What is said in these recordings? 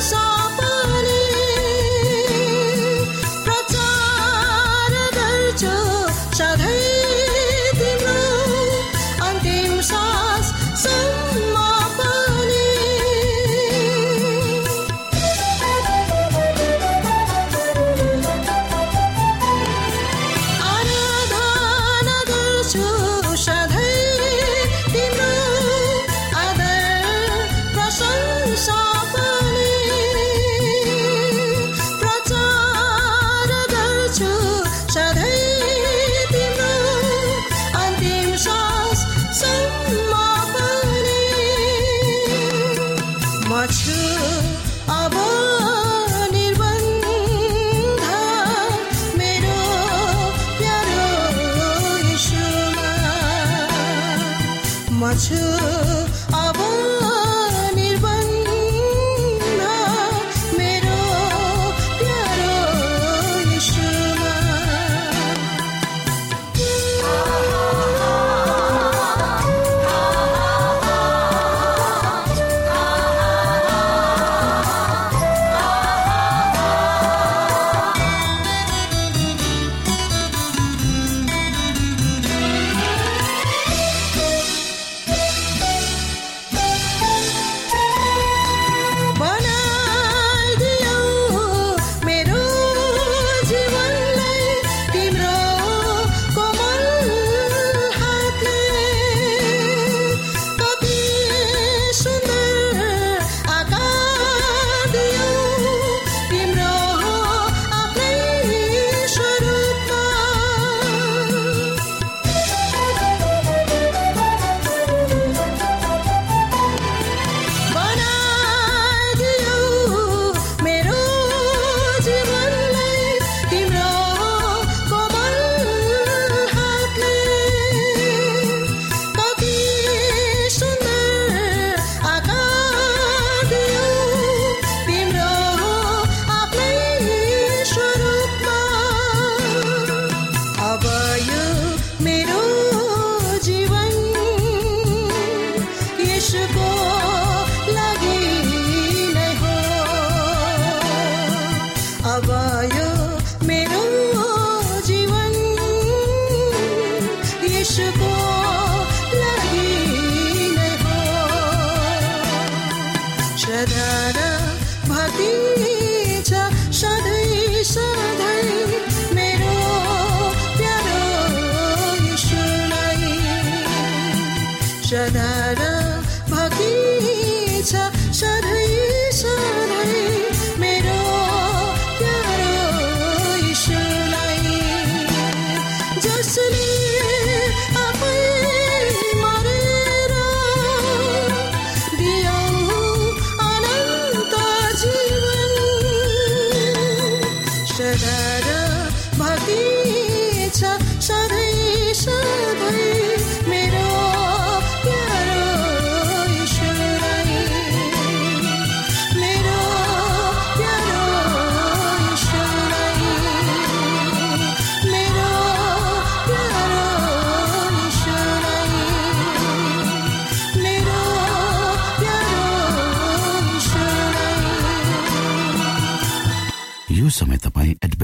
song. maçı समय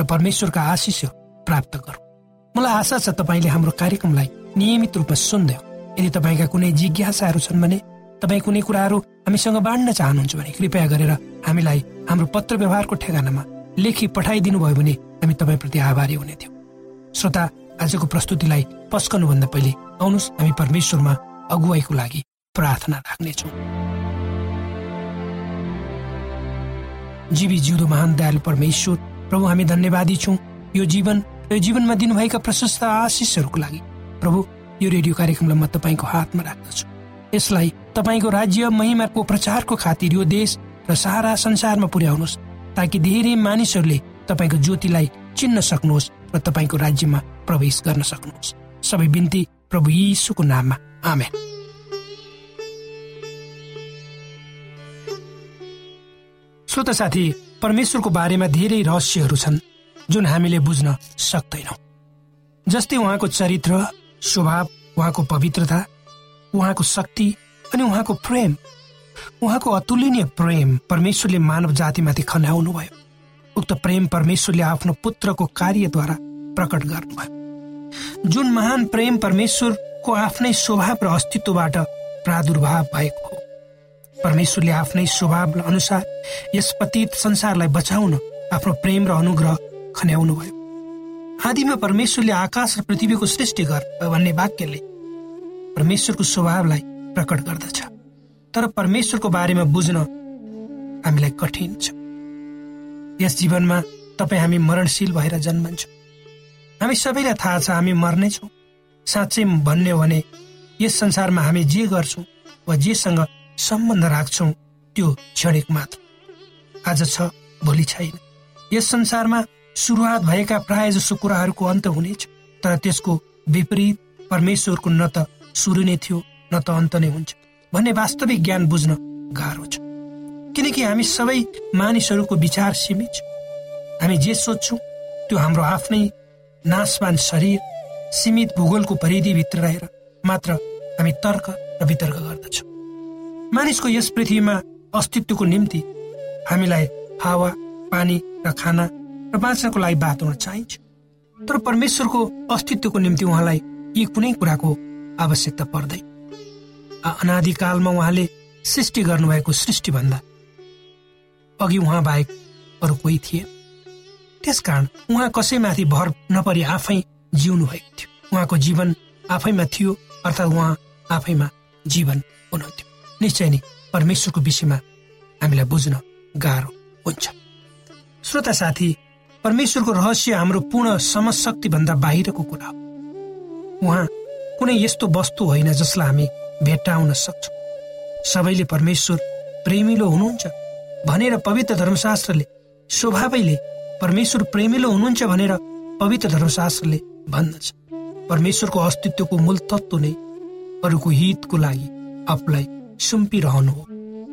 र परमेश्वरका आशिष प्राप्त गरौँ। मलाई आशा छ तपाईँले हाम्रो कार्यक्रमलाई नियमित रूपमा सुन्दै यदि तपाईँका कुनै जिज्ञासाहरू छन् भने तपाईँ कुनै कुराहरू हामीसँग बाँड्न चाहनुहुन्छ भने कृपया गरेर हामीलाई हाम्रो पत्र व्यवहारको ठेगानामा लेखी पठाइदिनु भयो भने हामी तपाईँप्रति आभारी हुने थियौँ। श्रोता आजको प्रस्तुतिलाई पस्कनुभन्दा पहिले आउनुहोस् हामी परमेश्वरमा अगुवाईको लागि प्रार्थना राख्नेछौँ। जीवी जिउँदो महान दयालु परमेश्वर प्रभु हामी धन्यवादी छौँ। यो जीवन यो जीवनमा दिनुभएका प्रशस्त आशिषहरूको लागि। प्रभु यो रेडियो कार्यक्रमलाई म तपाईँको हातमा राख्दछु। यसलाई तपाईँको राज्य महिमाको प्रचारको खातिर यो देश र सारा संसारमा पुर्याउनुहोस् ताकि धेरै मानिसहरूले तपाईँको ज्योतिलाई चिन्न सक्नुहोस् र तपाईँको राज्यमा प्रवेश गर्न सक्नुहोस्। सबै बिन्ती प्रभु यीशुको नाममा। आमेन। श्रोत साथी परमेश्वरको बारेमा धेरै रहस्यहरू छन् जुन हामीले बुझ्न सक्दैनौँ। जस्तै उहाँको चरित्र स्वभाव उहाँको पवित्रता उहाँको शक्ति अनि उहाँको प्रेम। उहाँको अतुलनीय प्रेम परमेश्वरले मानव जातिमाथि खन्याउनु भयो उक्त प्रेम परमेश्वरले आफ्नो पुत्रको कार्यद्वारा प्रकट गर्नुभयो। जुन महान प्रेम परमेश्वरको आफ्नै स्वभाव र अस्तित्वबाट प्रादुर्भाव भएको परमेश्वरले आफ्नै स्वभाव अनुसार यस पतित संसारलाई बचाउन आफ्नो प्रेम र अनुग्रह खन्याउनु भयो आदिमा परमेश्वरले आकाश र पृथ्वीको सृष्टि गर भन्ने वाक्यले परमेश्वरको स्वभावलाई प्रकट गर्दछ। तर परमेश्वरको बारेमा बुझ्न हामीलाई कठिन छ। यस जीवनमा तपाईँ हामी मरणशील भएर जन्मन्छौँ। हामी सबैलाई थाहा छ हामी मर्नेछौँ। साँच्चै भन्ने हो भने यस संसारमा हामी जे गर्छौँ वा जेसँग सम्बन्ध राख्छौ त्यो क्षणिक मात्र। आज छ भोलि छैन। यस संसारमा सुरुवात भएका प्राय जसो कुराहरूको अन्त हुनेछ तर त्यसको विपरीत परमेश्वरको न त सुरु नै थियो न त अन्त नै हुन्छ भन्ने वास्तविक ज्ञान बुझ्न गाह्रो छ। किनकि हामी सबै मानिसहरूको विचार सीमित छ। हामी जे सोध्छौँ त्यो हाम्रो आफ्नै नाशवान शरीर सीमित भूगोलको परिधिभित्र रहेर मात्र हामी तर्क र वितर्क गर्दछौँ। मानिसको यस पृथ्वीमा अस्तित्वको निम्ति हामीलाई हावा पानी र खाना र बाँच्नको लागि बाटो चाहिन्छ। तर परमेश्वरको अस्तित्वको निम्ति उहाँलाई यी कुनै कुराको आवश्यकता पर्दैन। अनादिकालमा उहाँले सृष्टि गर्नुभएको सृष्टिभन्दा अघि उहाँ बाहेक अरू कोही थिए त्यसकारण उहाँ कसैमाथि भर नपरी आफै जिउनु भएको थियो। उहाँको जीवन आफैमा थियो अर्थात् उहाँ आफैमा जीवन हुनुहुन्थ्यो। निश्चय नै परमेश्वरको विषयमा हामीलाई बुझ्न गाह्रो हुन्छ। श्रोता साथी परमेश्वरको रहस्य हाम्रो पूर्ण समशक्ति भन्दा बाहिरको कुरा हो। उहाँ कुनै यस्तो वस्तु होइन जसलाई हामी भेट्टाउन सक्छौँ। सबैले परमेश्वर प्रेमिलो हुनुहुन्छ भनेर पवित्र धर्मशास्त्रले स्वभावैले परमेश्वर प्रेमिलो हुनुहुन्छ भनेर पवित्र धर्मशास्त्रले भन्दछ। परमेश्वरको अस्तित्वको मूल तत्व नै अरूको हितको लागि आफूलाई सुम्पिरहनु हो।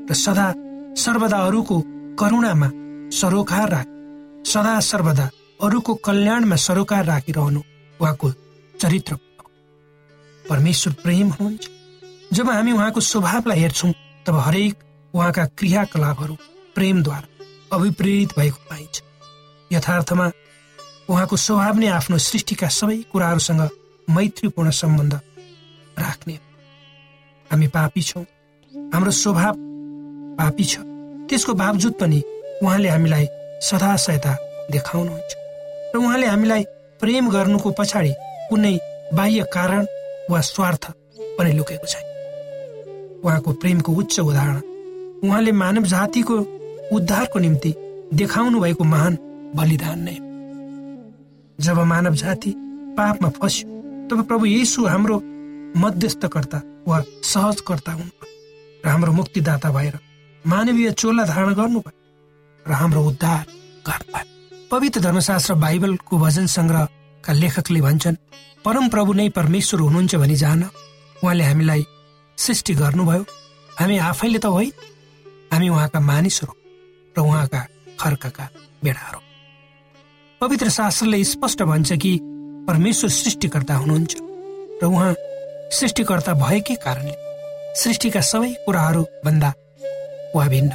र सदा सर्वदा अरूको करुणामा सरोकार राख। सदा सर्वदा अरूको कल्याणमा सरोकार राखिरहनु उहाँको चरित्र परमेश्वर प्रेम हुनुहुन्छ। जब हामी उहाँको स्वभावलाई हेर्छौँ तब हरेक उहाँका क्रियाकलापहरू प्रेमद्वारा अभिप्रेरित भएको पाइन्छ। यथार्थमा उहाँको स्वभाव नै आफ्नो सृष्टिका सबै कुराहरूसँग मैत्रीपूर्ण सम्बन्ध राख्ने हामी पापी छौँ। हाम्रो स्वभाव पापी छ। त्यसको बावजुद पनि उहाँले हामीलाई सदा सहायता देखाउनुहुन्छ। र उहाँले हामीलाई प्रेम गर्नुको पछाडि कुनै बाह्य कारण वा स्वार्थ पनि लुकेको छैन। उहाँको प्रेमको उच्च उदाहरण उहाँले मानव जातिको उद्धारको निम्ति देखाउनु भएको महान बलिदान नै जब मानव जाति पापमा फस्यो तब प्रभु येसु हाम्रो मध्यस्थकर्ता वा सहजकर्ता हुनुभयो र हाम्रो मुक्तिदाता भएर मानवीय चोला धारण गर्नुभयो र हाम्रो उद्धार गर्नुभयो। पवित्र धर्मशास्त्र बाइबलको भजन सङ्ग्रहका लेखकले भन्छन् परम प्रभु नै परमेश्वर हुनुहुन्छ भनी जान उहाँले हामीलाई सृष्टि गर्नुभयो। हामी आफैले त होइन हामी उहाँका मानिसहरू र उहाँका खर्कका बेडाहरू। पवित्र शास्त्रले स्पष्ट भन्छ कि परमेश्वर सृष्टिकर्ता हुनुहुन्छ र उहाँ सृष्टिकर्ता भएकै कारणले सृष्टिका सबै कुराहरू भन्दा उहाँ भिन्न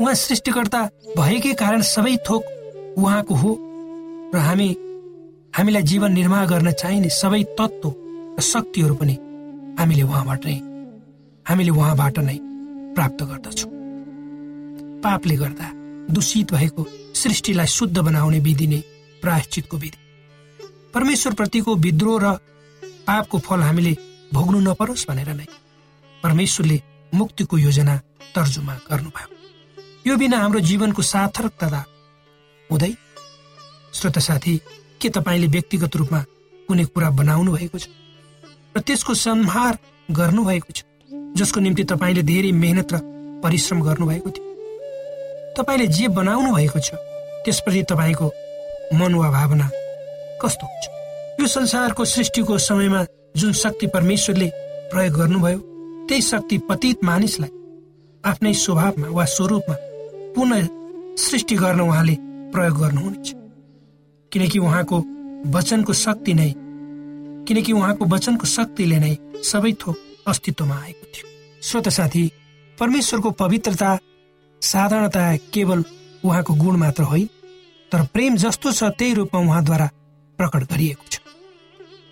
उहाँ सृष्टिकर्ता भएकै कारण सबै थोक उहाँको हो र हामी हामीलाई जीवन निर्वाह गर्न चाहिने सबै तत्त्व र शक्तिहरू पनि हामीले उहाँबाट नै हामीले उहाँबाट नै प्राप्त गर्दछौँ। पापले गर्दा दूषित भएको सृष्टिलाई शुद्ध बनाउने विधि नै प्रायश्चितको विधि। परमेश्वर प्रतिको विद्रोह र पापको फल हामीले भोग्नु नपरोस् भनेर नै परमेश्वरले मुक्तिको योजना तर्जुमा गर्नुभयो। यो बिना हाम्रो जीवनको सार्थकता हुँदै श्रोत साथी के तपाईँले व्यक्तिगत रूपमा कुनै कुरा बनाउनु भएको छ? र त्यसको संहार गर्नुभएको छ जसको निम्ति तपाईँले धेरै मेहनत र परिश्रम गर्नुभएको थियो। तपाईँले जे बनाउनु भएको छ त्यसप्रति तपाईँको मन वा भावना कस्तो हुन्छ? यो संसारको सृष्टिको समयमा जुन शक्ति परमेश्वरले प्रयोग गर्नुभयो त्यही शक्ति पतित मानिसलाई आफ्नै स्वभावमा वा स्वरूपमा पुनः सृष्टि गर्न उहाँले प्रयोग गर्नुहुनेछ। किनकि उहाँको वचनको शक्ति नै किनकि उहाँको वचनको शक्तिले नै सबै थोक अस्तित्वमा आएको थियो। श्रोत साथी परमेश्वरको पवित्रता साधारणता केवल उहाँको गुण मात्र होइन तर प्रेम जस्तो छ त्यही रूपमा उहाँद्वारा प्रकट गरिएको छ।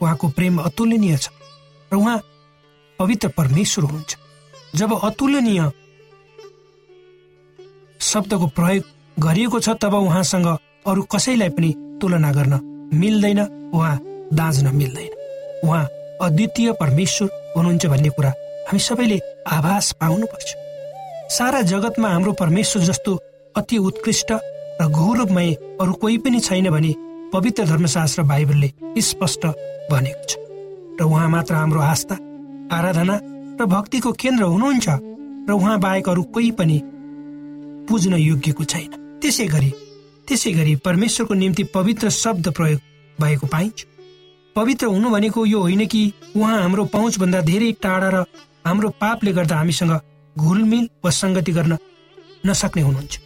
उहाँको प्रेम अतुलनीय छ र उहाँ पवित्र परमेश्वर हुनुहुन्छ। जब अतुलनीय शब्दको प्रयोग गरिएको छ तब उहाँसँग अरू कसैलाई पनि तुलना गर्न मिल्दैन उहाँ दाँच्न मिल्दैन। उहाँ अद्वितीय परमेश्वर हुनुहुन्छ भन्ने कुरा हामी सबैले आभास पाउनुपर्छ। सारा जगतमा हाम्रो परमेश्वर जस्तो अति उत्कृष्ट र गौरवमय अरू कोही पनि छैन भने पवित्र धर्मशास्त्र बाइबलले स्पष्ट भनेको छ। र उहाँ मात्र हाम्रो आस्था आराधना र भक्तिको केन्द्र हुनुहुन्छ र उहाँ बाहेक अरू कोही पनि पुज्न योग्यको छैन। त्यसै गरी त्यसै गरी परमेश्वरको निम्ति पवित्र शब्द प्रयोग भएको पाइन्छ। पवित्र हुनु भनेको यो होइन कि उहाँ हाम्रो पहुँचभन्दा धेरै टाढा र हाम्रो पापले गर्दा हामीसँग घुलमिल वा सङ्गति गर्न नसक्ने हुनुहुन्छ।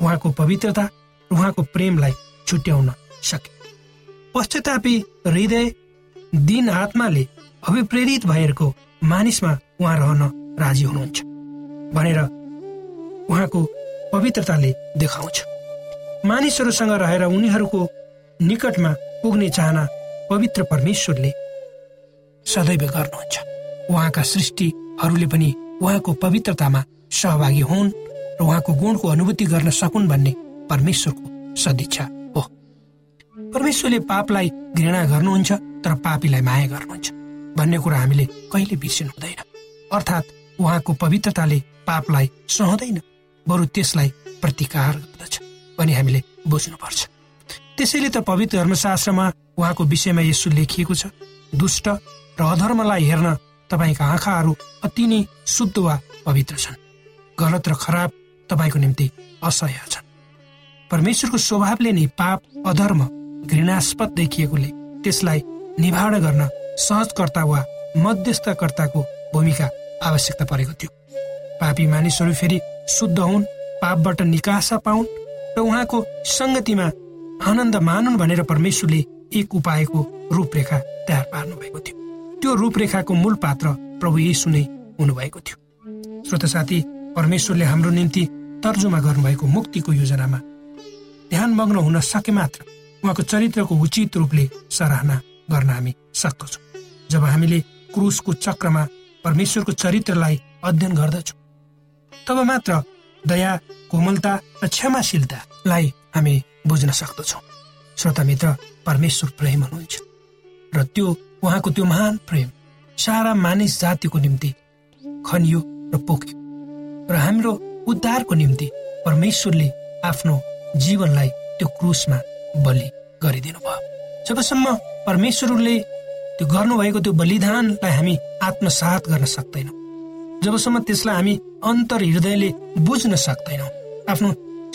उहाँको पवित्रता उहाँको प्रेमलाई छुट्याउन सके। पश्चातापी हृदय दिन आत्माले अभिप्रेरित भएको मानिसमा उहाँ रहन राजी हुनुहुन्छ भनेर उहाँको पवित्रताले देखाउँछ। मानिसहरूसँग रहेर उनीहरूको निकटमा पुग्ने चाहना पवित्र परमेश्वरले सदैव गर्नुहुन्छ। उहाँका सृष्टिहरूले पनि उहाँको पवित्रतामा सहभागी हुन् र उहाँको गुणको अनुभूति गर्न सकुन् भन्ने परमेश्वरको सदिच्छा। परमेश्वरले पापलाई घृणा गर्नुहुन्छ तर पापीलाई माया गर्नुहुन्छ। भन्ने कुरा हामीले कहिले बिर्सिनु हुँदैन। अर्थात् उहाँको पवित्रताले पापलाई सहँदैन बरु त्यसलाई प्रतिकार गर्दछ भने हामीले बुझ्नुपर्छ। त्यसैले त पवित्र धर्मशास्त्रमा उहाँको विषयमा यसो लेखिएको छ दुष्ट र अधर्मलाई हेर्न तपाईँका आँखाहरू अति नै शुद्ध वा पवित्र छन्। गलत र खराब तपाईँको निम्ति असह्य छन्। परमेश्वरको स्वभावले नै पाप अधर्म घृणास्पद देखिएकोले त्यसलाई निवारण गर्न सहजकर्ता वा मध्यस्थकर्ताको भूमिका आवश्यकता परेको थियो। पापी मानिसहरू फेरि शुद्ध हुन् पापबाट निकासा पाउन् र उहाँको सङ्गतिमा आनन्द मानुन् भनेर परमेश्वरले एक उपायको रूपरेखा तयार पार्नु भएको थियो। त्यो रूपरेखाको मूल पात्र प्रभु यीशु नै हुनुभएको थियो। श्रोत साथी परमेश्वरले हाम्रो निम्ति तर्जुमा गर्नुभएको मुक्तिको योजनामा ध्यान मग्न हुन सके मात्र उहाँको चरित्रको उचित रूपले सराहना गर्न हामी सक्दछौँ। जब हामीले क्रुसको चक्रमा परमेश्वरको चरित्रलाई अध्ययन गर्दछौँ तब मात्र दया कोमलता र क्षमाशीलतालाई हामी बुझ्न सक्दछौँ। श्रोता मित्र परमेश्वर प्रेम हुनुहुन्छ र त्यो उहाँको त्यो महान प्रेम सारा मानिस जातिको निम्ति खनियो र पोख्यो र हाम्रो उद्धारको निम्ति परमेश्वरले आफ्नो जीवनलाई त्यो क्रुसमा बलि गरिदिनु भयो। जबसम्म परमेश्वरले त्यो गर्नुभएको त्यो बलिदानलाई हामी आत्मसात गर्न सक्दैनौँ। जबसम्म त्यसलाई हामी अन्तर हृदयले बुझ्न सक्दैनौँ आफ्नो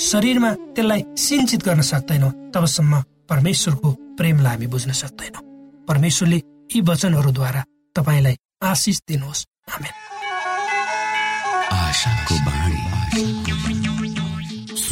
शरीरमा त्यसलाई सिन्चित गर्न सक्दैनौँ तबसम्म परमेश्वरको प्रेमलाई हामी बुझ्न सक्दैनौँ। परमेश्वरले यी वचनहरूद्वारा तपाईँलाई आशिष दिनुहोस्।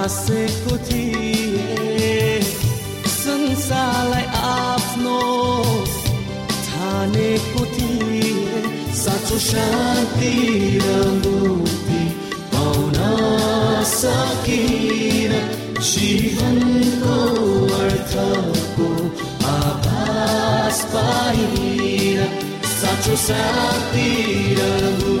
हाँसेको थिए संसारलाई आफ्नो ठानेको थिए साँचो शान्ति र सकिन जीवनको अर्थको आभास पाइन साँचो साथी र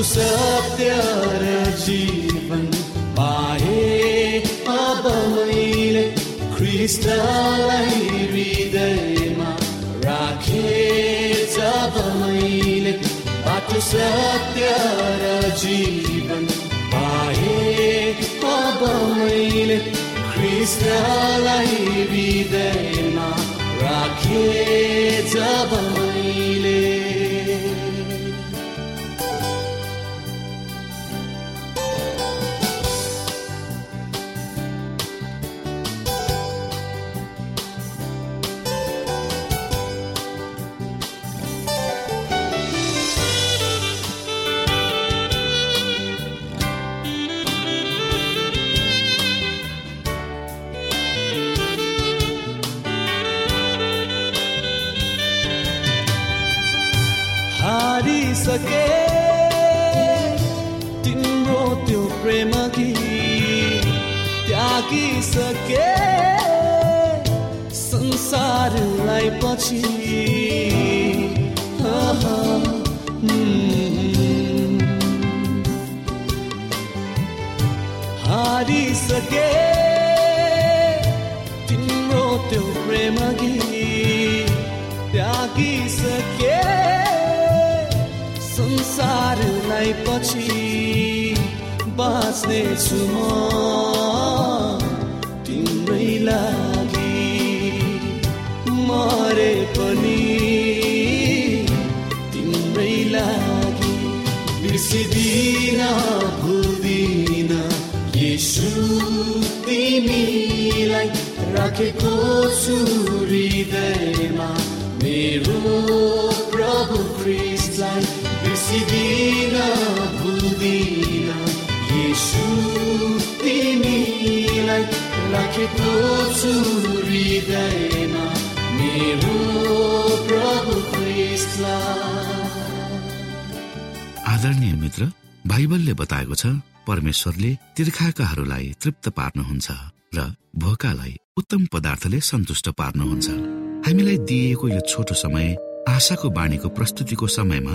बाटो सत्य र जीवन पाए। अब मैले ख्रिस्टलाई हृदयमा राखे। जब मैले बाटो सत्य र जीवन पाए। अब मैले ख्रिस्टलाई हृदयमा राखे। जब मैले हारिसके तिम्रो त्यो प्रेम कि त्यागिसके संसारलाई पछि। हारिसके। पछि बाँच्ने छु म तिम्रै लागि। मरे पनि तिम्रै लागि। बिर्सिदिन भुल्दिन यसु तिमीलाई राखेको छु हृदयमा। मेरो प्रभु ख्रिस्टलाई आदरणीय मित्र बाइबलले बताएको छ परमेश्वरले तीर्खाकाहरूलाई तृप्त पार्नुहुन्छ र भोकालाई उत्तम पदार्थले सन्तुष्ट पार्नुहुन्छ हामीलाई दिइएको यो छोटो समय आशाको बाणीको प्रस्तुतिको समयमा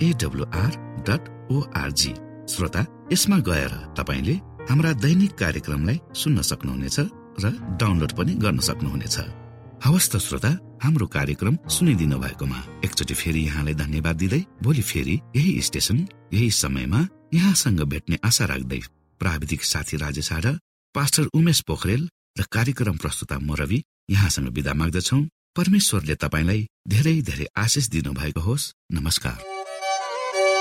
AWR dot ORG श्रोता यसमा गएर तपाईँले हाम्रा दैनिक कार्यक्रमलाई सुन्न सक्नुहुनेछ र डाउनलोड पनि गर्न सक्नुहुनेछ। हवस् त श्रोता हाम्रो कार्यक्रम सुनिदिनु भएकोमा एकचोटि फेरि यहाँलाई धन्यवाद दिँदै भोलि फेरि यही स्टेशन यही समयमा यहाँसँग भेट्ने आशा राख्दै प्राविधिक साथी राजेश आडा पास्टर उमेश पोखरेल र कार्यक्रम प्रस्तुता म रवि यहाँसँग विदा माग्दछौ। परमेश्वरले तपाईँलाई धेरै धेरै आशिष दिनुभएको होस्। नमस्कार।